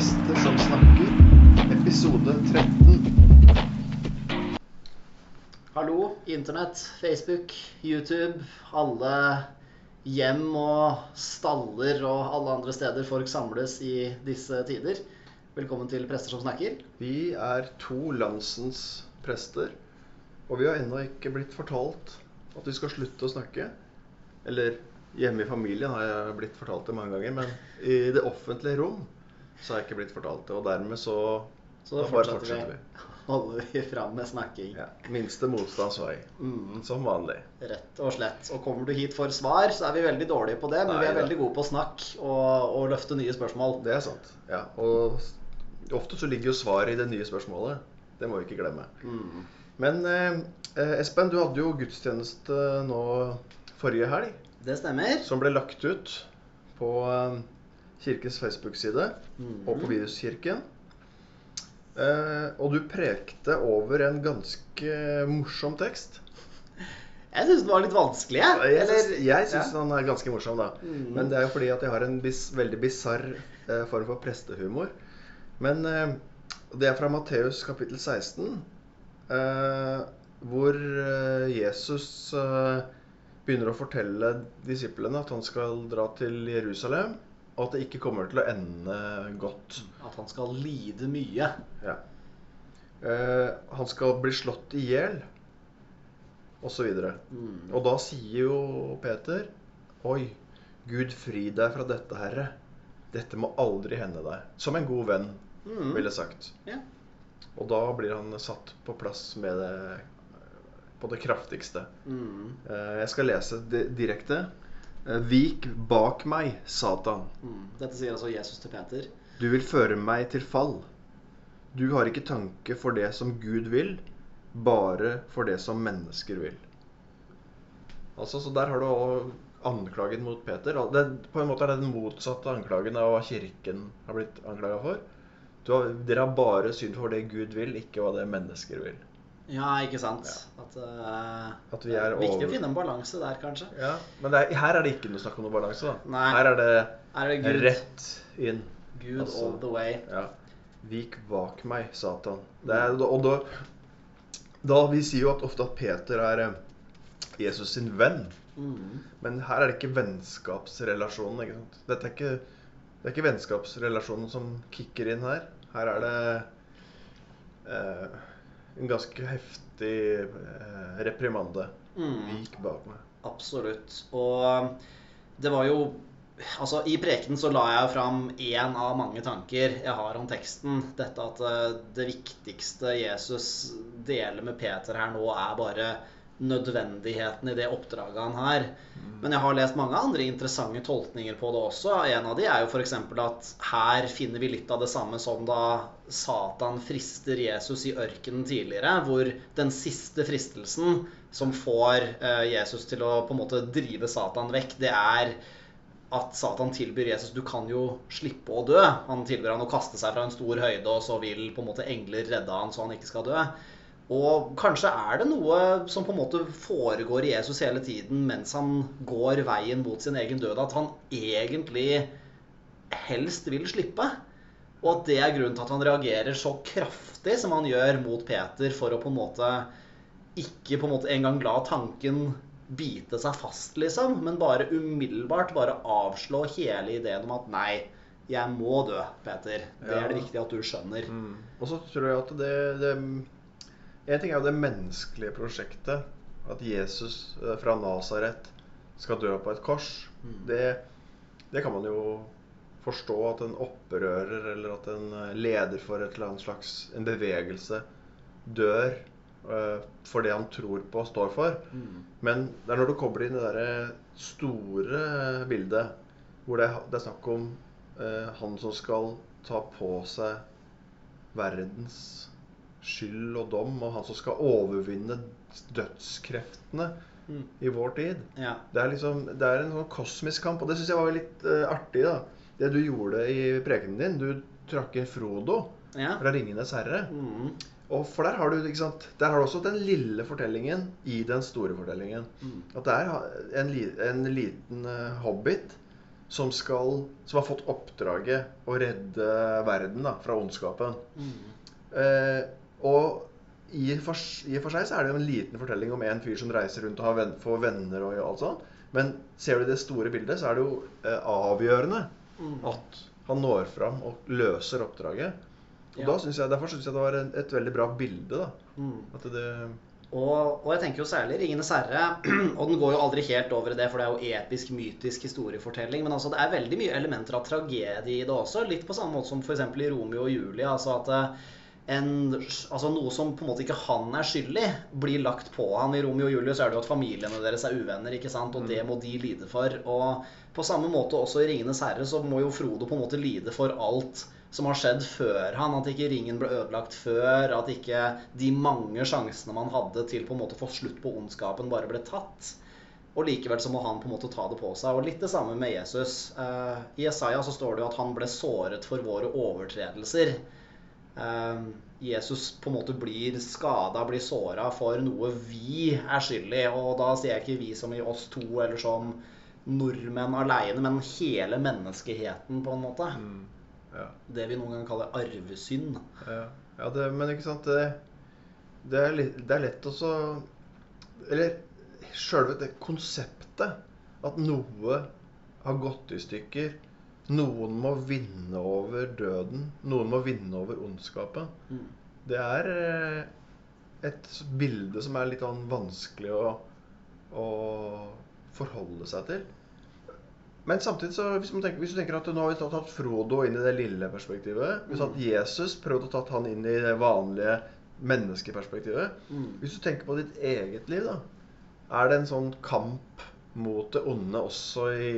Prester som snakker, episode 13. Hallo, internett, Facebook, YouTube, alle hjem og staller og alle andre steder folk samles i disse tider. Velkommen til Prester som snakker. Vi er to landsens prester, og vi har ennå ikke blitt fortalt at vi skal slutte å snakke. Eller hjemme i familien har jeg blitt fortalt det mange ganger, men i det offentlige rom så har jeg ikke blitt fortalt det. Og dermed så, Så da fortsetter fortsetter vi. vi. Holder vi fram med snakking. Ja, minste motstands vei, Mm, som vanlig. rett og slett. Og kommer du hit for svar, så er vi veldig dårlige på det, men vi er veldig gode på snakk og, og løfte nye spørsmål. Det er sant. Ja, og ofte så ligger jo svaret i det nye spørsmålet. Det må vi ikke glemme. Mm. Men eh, eh, Espen, du hadde jo gudstjeneste nå forrige helg, Det stemmer. som ble lagt ut på eh, kirkens Facebook-side Mm. og på Viruskirken. Eh, og du prekte over en ganske morsom tekst. Jeg syns den var litt vanskelig, jeg. Jeg Eller- jeg syns Ja. den er ganske morsom, da. Mm. Men det er jo fordi at jeg har en bis, veldig bisarr eh, form for prestehumor. Men eh, det er fra Matteus kapittel 16, eh, hvor eh, Jesus eh, begynner å fortelle disiplene at han skal dra til Jerusalem, at det ikke kommer til å ende godt. At han skal lide mye. Ja. Eh, han skal bli slått i hjel, osv. Mm. Og da sier jo Peter Oi, Gud fri deg fra dette, Herre. Dette må aldri hende deg. Som en god venn Mm. ville sagt. Ja. Og da blir han satt på plass med det på det kraftigste. Mm. Eh, Jeg skal lese direkte. Eh, Vik bak meg, Satan. Mm. Dette sier altså Jesus til Peter. Du vil føre meg til fall. Du har ikke tanke for det som Gud vil, bare for det som mennesker vil. Altså, så Der har du anklagen mot Peter. Det, på en måte er det den motsatte anklagen av hva Kirken har blitt anklaga for. Du har, dere har bare syn for det Gud vil, ikke hva det mennesker vil. Ja, ikke sant? At, uh, At vi er over... Viktig å finne en balanse der, kanskje. Ja, Men er, her er det ikke noe snakk om noe balanse. da. Nei. Her er det Er det rett inn. Gud Altså- all the way? Ja. Vik bak meg, Satan. Det er, og da, da Vi sier jo at ofte at Peter er eh, Jesus sin venn. Mm. Men her er det ikke vennskapsrelasjonen. ikke sant? Dette er ikke, det er ikke vennskapsrelasjonen som kicker inn her. Her er det eh, en ganske heftig eh, reprimande. Mm. gikk bak meg. Absolutt. Og det var jo Altså, I prekenen så la jeg fram én av mange tanker jeg har om teksten. Dette at eh, det viktigste Jesus deler med Peter her nå, er bare nødvendigheten i det oppdraget han har. Men jeg har lest mange andre interessante tolkninger på det også. En av de er jo f.eks. at her finner vi litt av det samme som da Satan frister Jesus i ørkenen tidligere, hvor den siste fristelsen som får eh, Jesus til å på en måte drive Satan vekk, det er at Satan tilbyr Jesus du kan jo slippe å dø. Han tilbyr han å kaste seg fra en stor høyde, og så vil på en måte engler redde han så han ikke skal dø. Og kanskje er det noe som på en måte foregår i Jesus hele tiden mens han går veien mot sin egen død, at han egentlig helst vil slippe. Og at det er grunnen til at han reagerer så kraftig som han gjør mot Peter, for å på en måte ikke på en måte engang la tanken bite seg fast, liksom, men bare umiddelbart bare avslå hele ideen om at nei, jeg må dø, Peter. Det er det viktig at du skjønner. Og så tror jeg at det, det En ting er jo det menneskelige prosjektet. At Jesus eh, fra Nasaret skal dø på et kors. Mm. Det, det kan man jo forstå at en opprører eller at en eh, leder for et eller annet slags en bevegelse dør uh, for det han tror på og står for. Mm. Men det er når du kobler inn det der store bildet, hvor det det er snakk om uh, han som skal ta på seg verdens skyld og dom, og han som skal overvinne dødskreftene Mm. i vår tid. Ja. Det er liksom, det er en sånn kosmisk kamp, og det syns jeg var litt uh, artig. da. Det du gjorde i prekenen din. Du trakk inn Frodo ja. fra 'Ringenes herre'. Mm. Og for der har du der har du også den lille fortellingen i den store fortellingen. Mm. At det er en, en liten uh, hobbit som, skal, som har fått oppdraget å redde verden da, fra ondskapen. Eh, og i og, for, for seg så er det jo en liten fortelling om en fyr som reiser rundt og har venn, får venner og alt sånt. Men ser du det store bildet, så er det jo eh, avgjørende Mm. at han når fram og løser oppdraget. Og Ja. da synes jeg, Derfor syns jeg det var en, et veldig bra bilde. da. Mm. Det, Og, og jeg tenker jo særlig 'Ringenes herre', og den går jo aldri helt over i det, for det er jo episk, mytisk historiefortelling. Men altså, det er veldig mye elementer av tragedie i det også. Litt på samme måte som f.eks. i 'Romeo og Julie'. Altså at eh, en, altså noe som på en måte ikke han er skyldig, blir lagt på han. I 'Romeo og Julie' så er det jo at familiene deres er uvenner, ikke sant? og det må de lide for. Og på samme måte også i 'Ringenes herre' så må jo Frodo på en måte lide for alt som har skjedd før han. At ikke ringen ble ødelagt før. At ikke de mange sjansene man hadde til på en måte å få slutt på ondskapen, bare ble tatt. Og likevel så må han på en måte ta det på seg. Og litt det samme med Jesus. Eh, I Jesaja så står det jo at han ble såret for våre overtredelser. Eh, Jesus på en måte blir skada, blir såra for noe vi er skyld i. Og da sier jeg ikke vi som i oss to, eller som nordmenn aleine, men hele menneskeheten, på en måte. mm, ja. Det vi noen ganger kaller arvesynd. Ja, ja det, men ikke sant det, det, er, litt, det er lett også Eller sjølve det konseptet at noe har gått i stykker. Noen må vinne over døden. Noen må vinne over ondskapen. Mm. Det er eh, et bilde som er litt sånn vanskelig å, å forholde seg til. Men samtidig, så hvis, man tenker, hvis du tenker at nå har vi tatt, tatt Frodo inn i det lille perspektivet Hvis at Jesus prøvde å tatt han inn i det vanlige menneskeperspektivet Mm. Hvis du tenker på ditt eget liv, da Er det en sånn kamp mot det onde også i,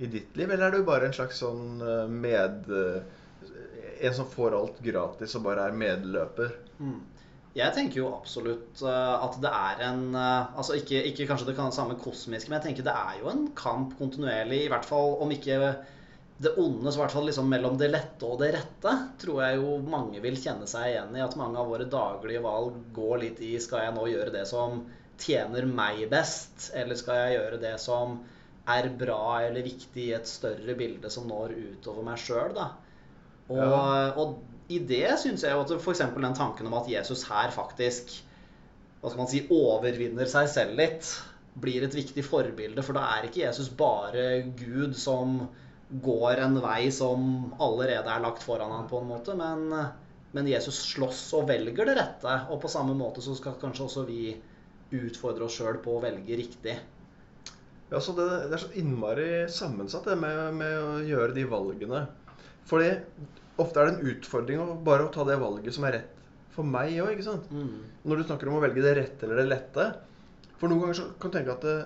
i ditt liv? Eller er du bare en slags sånn eh, med... eh, En som får alt gratis og bare er medløper? Mm. Jeg tenker jo absolutt eh, at det er en Altså ikke, ikke kanskje det kan samme kosmiske, men jeg tenker det er jo en kamp kontinuerlig, i hvert fall om ikke det onde, så i hvert fall liksom mellom det lette og det rette, tror jeg jo mange vil kjenne seg igjen i. At mange av våre daglige valg går litt i Skal jeg nå gjøre det som tjener meg best, eller skal jeg gjøre det som er bra eller viktig i et større bilde som når utover meg sjøl. Og, Ja. og i det syns jeg jo at f.eks. den tanken om at Jesus her faktisk hva skal man si, overvinner seg selv litt, blir et viktig forbilde. For da er ikke Jesus bare Gud som går en vei som allerede er lagt foran ham, på en måte. Men, men Jesus slåss og velger det rette. Og på samme måte så skal kanskje også vi utfordre oss sjøl på å velge riktig. Ja, så det, det er så innmari sammensatt det med, med å gjøre de valgene. Fordi ofte er det en utfordring å bare å ta det valget som er rett for meg òg, ikke sant? Mm. Når du snakker om å velge det rette eller det lette. For noen ganger så kan du tenke at det,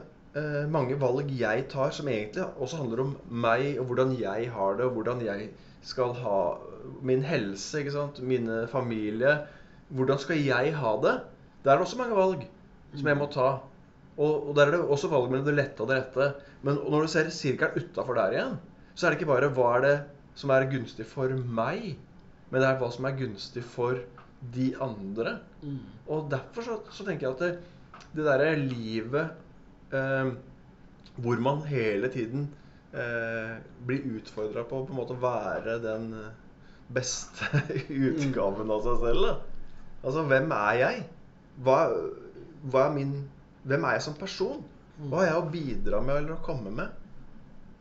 eh, mange valg jeg tar, som egentlig også handler om meg og hvordan jeg har det, og hvordan jeg skal ha min helse, ikke sant? mine familie Hvordan skal jeg ha det? Der er det også mange valg som jeg må ta. Og, og der er det også valg mellom det lette og det rette. Men når du ser sirkelen utafor der igjen, så er det ikke bare hva er det som er gunstig for meg, men det er hva som er gunstig for de andre. Mm. Og derfor så, så tenker jeg at det, det derre livet eh, hvor man hele tiden eh, blir utfordra på å på en måte være den eh, beste utgaven av seg selv. Da. Altså, hvem er jeg? Hva, hva er min Hvem er jeg som person? Hva har jeg å bidra med eller å komme med?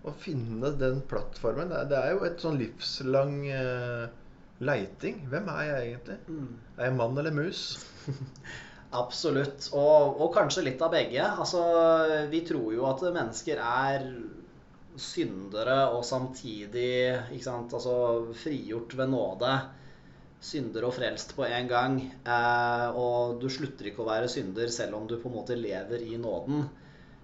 Å finne den plattformen. Det er, det er jo et sånn livslang uh, leiting. Hvem er jeg egentlig? Mm. Er jeg mann eller mus? Absolutt. Og, og kanskje litt av begge. Altså, vi tror jo at mennesker er syndere og samtidig sant, altså, frigjort ved nåde. Synder og frelst på en gang. Eh, og du slutter ikke å være synder selv om du på en måte lever i nåden.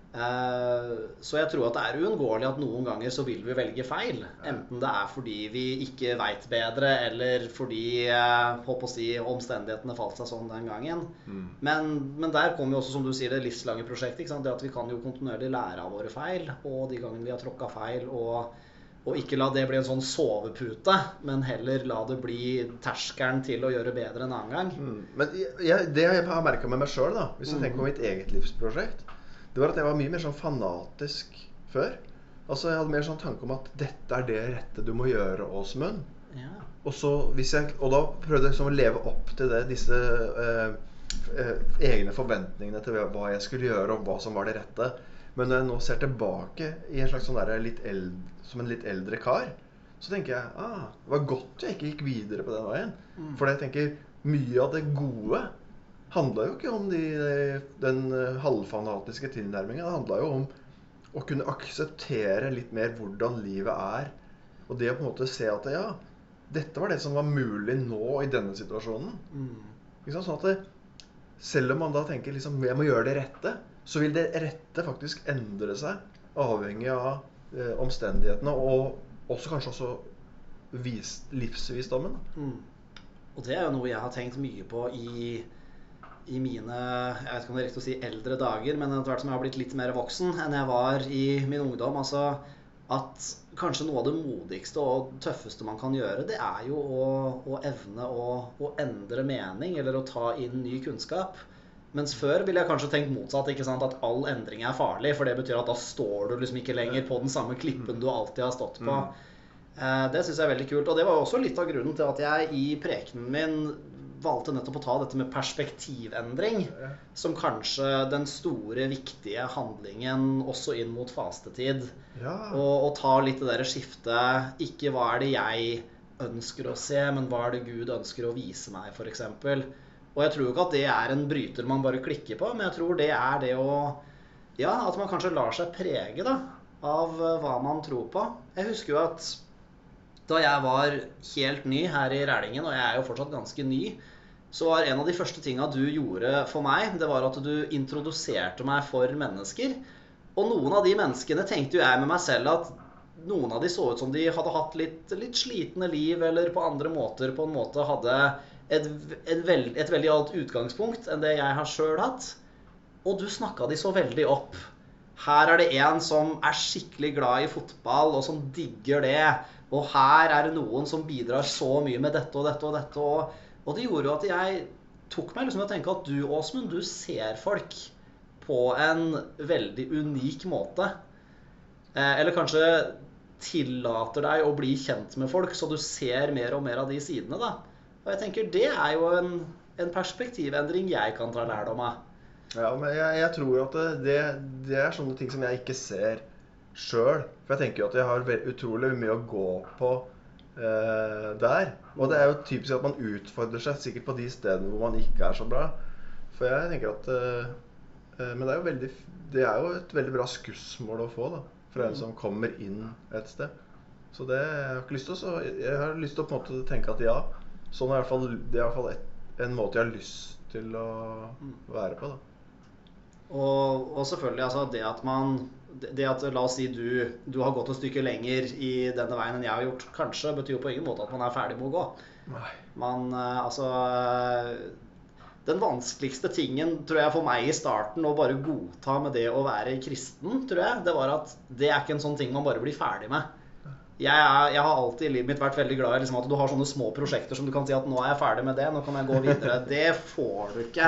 Eh, så jeg tror at det er uunngåelig at noen ganger så vil vi velge feil. Enten det er fordi vi ikke veit bedre, eller fordi eh, håper å si, omstendighetene falt seg sånn den gangen. Men, men der kommer jo også, som du sier, det livslange prosjektet. Det at vi kan jo kontinuerlig lære av våre feil, og de gangene vi har tråkka feil. Og, og ikke la det bli en sånn sovepute, men heller la det bli terskelen til å gjøre bedre en annen gang. Mm. Men jeg, det jeg har merka med meg sjøl, hvis jeg tenker på mitt eget livsprosjekt, det var at jeg var mye mer sånn fanatisk før. Altså, Jeg hadde mer sånn tanke om at dette er det rette du må gjøre, Åsmund. Ja. Og, så, hvis jeg, og da prøvde jeg liksom å leve opp til det, disse eh, eh, egne forventningene til hva jeg skulle gjøre, og hva som var det rette. Men når jeg nå ser tilbake i en slags sånn der litt eld, som en litt eldre kar, så tenker jeg ah, det var godt jeg ikke gikk videre på den veien. Mm. For jeg tenker mye av det gode handla jo ikke om de, den eh, halvfanatiske tilnærminga. Det handla jo om å kunne akseptere litt mer hvordan livet er. Og det å på en måte se at ja, dette var det som var mulig nå i denne situasjonen. Mm. Sånn at det, selv om man da tenker liksom jeg må gjøre det rette, så vil det rette faktisk endre seg avhengig av eh, omstendighetene. Og også kanskje også vis, livsvisdommen. Mm. Og det er jo noe jeg har tenkt mye på i, i mine jeg vet ikke om det er riktig å si eldre dager, men etter hvert som jeg har blitt litt mer voksen enn jeg var i min ungdom. altså at kanskje noe av det modigste og tøffeste man kan gjøre, det er jo å, å evne å, å, endre mening eller å ta inn ny kunnskap. Mens før ville jeg kanskje tenkt motsatt, at all endring er farlig. For det betyr at da står du liksom ikke lenger på den samme klippen du alltid har stått på. Eh, det syns jeg er veldig kult. Og det var jo også litt av grunnen til at jeg i prekenen min valgte nettopp å ta dette med perspektivendring som kanskje den store, viktige handlingen også inn mot fastetid. Ja. Og, og ta litt det der skiftet. Ikke hva er det jeg ønsker å se, men hva er det Gud ønsker å vise meg, f.eks. Og jeg tror jo ikke at det er en bryter man bare klikker på, men jeg tror det er det å Ja, at man kanskje lar seg prege da, av eh, hva man tror på. Jeg husker jo at da jeg var helt ny her i Rælingen, og jeg er jo fortsatt ganske ny, så var en av de første tinga du gjorde for meg, det var at du introduserte meg for mennesker. Og noen av de menneskene tenkte jo jeg med meg selv at noen av de så ut som de hadde hatt litt, litt slitne liv, eller på andre måter på en måte hadde et, et, veld, et veldig annet utgangspunkt enn det jeg har sjøl hatt. Og du snakka de så veldig opp. Her er det en som er skikkelig glad i fotball, og som digger det. Og her er det noen som bidrar så mye med dette og dette og dette. Og, og det gjorde jo at jeg tok meg liksom til å tenke at du, Åsmund, du ser folk på en veldig unik måte. Eh, eller kanskje tillater deg å bli kjent med folk, så du ser mer og mer av de sidene. da. Og jeg tenker det er jo en, en perspektivendring jeg kan ta lærdom av. Ja, men jeg, jeg tror at det, det er sånne ting som jeg ikke ser sjøl. For jeg tenker jo at jeg har utrolig mye å gå på eh, der. Og det er jo typisk at man utfordrer seg sikkert på de stedene hvor man ikke er så bra. For jeg tenker at eh, eh, Men det er, veldig, det er jo et veldig bra skussmål å få da, fra en som kommer inn et sted. Så det jeg har ikke lyst til å så Jeg har lyst til å på en måte tenke at ja, sånn er i hvert fall, det er i hvert fall et, en måte jeg har lyst til å være på. da. Og, og selvfølgelig altså det at man det at La oss si du, du har gått et stykke lenger i denne veien enn jeg har gjort, kanskje betyr jo på ingen måte at man er ferdig med å gå. Nei. Man eh, altså Den vanskeligste tingen tror jeg for meg i starten å bare godta med det å være kristen, tror jeg, det var at det er ikke en sånn ting man bare blir ferdig med. Jeg, er, jeg har alltid i livet mitt vært veldig glad i liksom, at du har sånne små prosjekter som du kan si at nå er jeg ferdig med det, nå kan jeg gå videre. Det får du ikke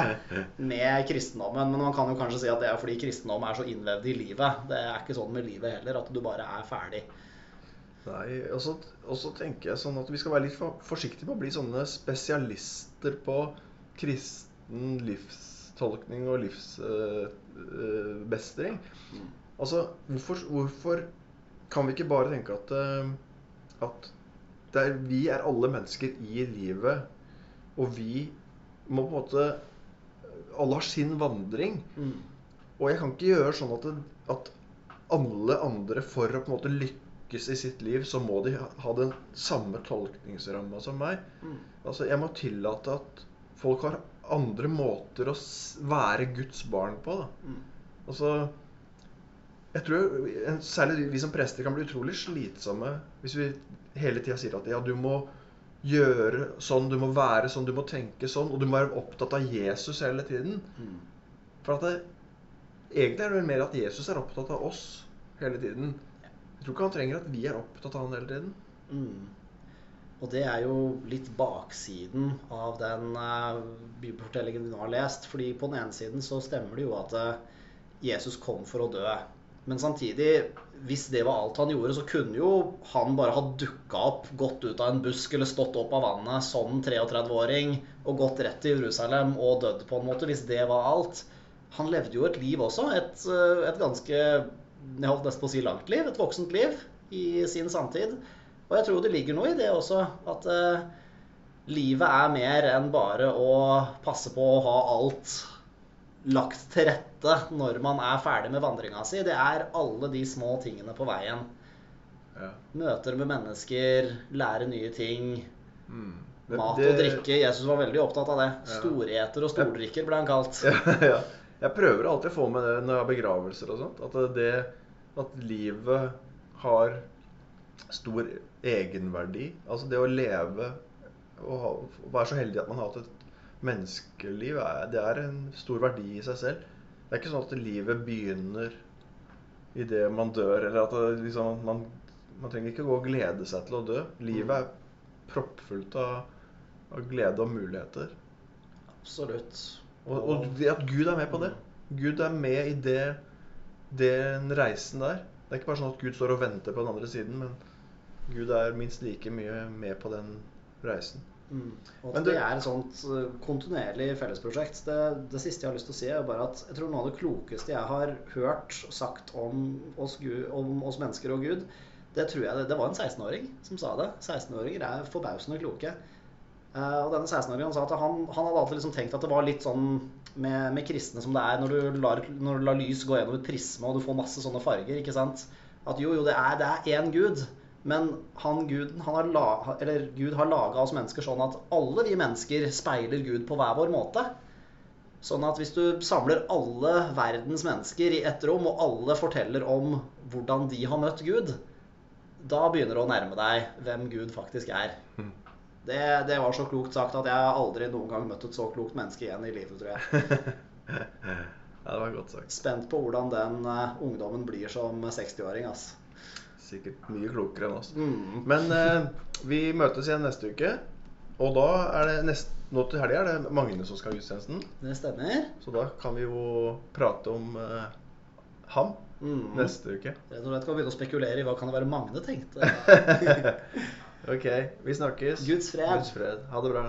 med kristendommen. Men man kan jo kanskje si at det er fordi kristendom er så innvevd i livet. Det er ikke sånn med livet heller, at du bare er ferdig. Nei, og så, tenker jeg sånn at vi skal være litt for, forsiktige med å bli sånne spesialister på kristen livstolkning og livsbestring. altså, hvorfor, hvorfor kan vi ikke bare tenke at, eh, at er, vi er alle mennesker i livet, og vi må på en måte Alle har sin vandring. Mm. Og jeg kan ikke gjøre sånn at, at alle andre for å på en måte lykkes i sitt liv, så må de ha den samme tolkningsramma som meg. Mm. Altså, Jeg må tillate at folk har andre måter å være Guds barn på. da. Mm. Altså, jeg tror en- Særlig vi som prester kan bli utrolig slitsomme hvis vi hele tida sier at ja, du må gjøre sånn, du må være sånn, du må tenke sånn, og du må være opptatt av Jesus hele tiden. Mm. For at det, egentlig er det vel mer at Jesus er opptatt av oss hele tiden. Jeg tror ikke han trenger at vi er opptatt av han hele tiden. Mm. Og det er jo litt baksiden av den uh, bibelfortellingen vi nå har lest. Fordi på den ene siden så stemmer det jo at uh, Jesus kom for å dø. Men samtidig, hvis det var alt han gjorde, så kunne jo han bare ha dukka opp, gått ut av en busk eller stått opp av vannet som 33-åring og gått rett til Jerusalem og dødd på en måte, hvis det var alt. Han levde jo et liv også. Et, eh, et ganske jeg holdt nesten på å si langt liv. Et voksent liv i sin samtid. Og jeg tror det ligger noe i det også. At uh, livet er mer enn bare å passe på å ha alt lagt til rette når man er ferdig med vandringa si. Det er alle de små tingene på veien. Ja. Møter med mennesker, lære nye ting. Mm. Det- Mat og drikke. Jesus var veldig opptatt av det. Ja. Storeter og stordrikker ble han kalt. Ja, ja. Jeg prøver alltid å få med det når jeg har begravelser og sånt. At, det, at livet har stor egenverdi. Altså det å leve og ha, være så heldig at man har hatt et menneskeliv, det er en stor verdi i seg selv. Det er ikke sånn at livet begynner idet man dør, eller at det, liksom, man, man trenger ikke gå og glede seg til å dø. Livet er proppfullt av, av glede og muligheter. Absolutt. Og, og at Gud er med på det. Gud er med i det, den reisen der. Det er ikke bare sånn at Gud står og venter på den andre siden, men Gud er minst like mye med på den reisen. Mm. Og at du, det er et sånt eh, kontinuerlig fellesprosjekt. Det, det siste jeg har lyst til å si, er bare at jeg tror noe av det klokeste jeg har hørt sagt om oss, Gud, om oss mennesker og Gud, det tror jeg det, var en 16-åring som sa det. 16-åringer er forbausende kloke. Eh, og denne 16-åringen sa at han, han hadde alltid liksom tenkt at det var litt sånn med, med kristne som det er når du, lar, når du lar lys gå gjennom et prisme og du får masse sånne farger. ikke sant? At jo, jo, det er én Gud. Men han Guden, han har la, eller Gud har laga oss mennesker sånn at alle vi mennesker speiler Gud på hver vår måte. Sånn at hvis du samler alle verdens mennesker i ett rom, og alle forteller om hvordan de har møtt Gud, da begynner det å nærme deg hvem Gud faktisk er. Mhm. Det, det var så klokt sagt at jeg aldri noen gang møtt et så klokt menneske igjen i livet, tror jeg. Ja, det var godt sagt. Spent på hvordan den eh, ungdommen blir som 60-åring, ass. Sikkert mye klokere enn oss. Mm. Men eh, vi møtes igjen neste uke. Og da er det nest, nå til helga er det Magne som skal ha gudstjenesten. Det stemmer. Så da kan vi jo prate om eh, ham Mm. neste uke. Rett og slett kan vi begynne å spekulere i hva kan det være Magne tenkte. Ok, vi snakkes. Guds fred. Guds fred. Ha det bra.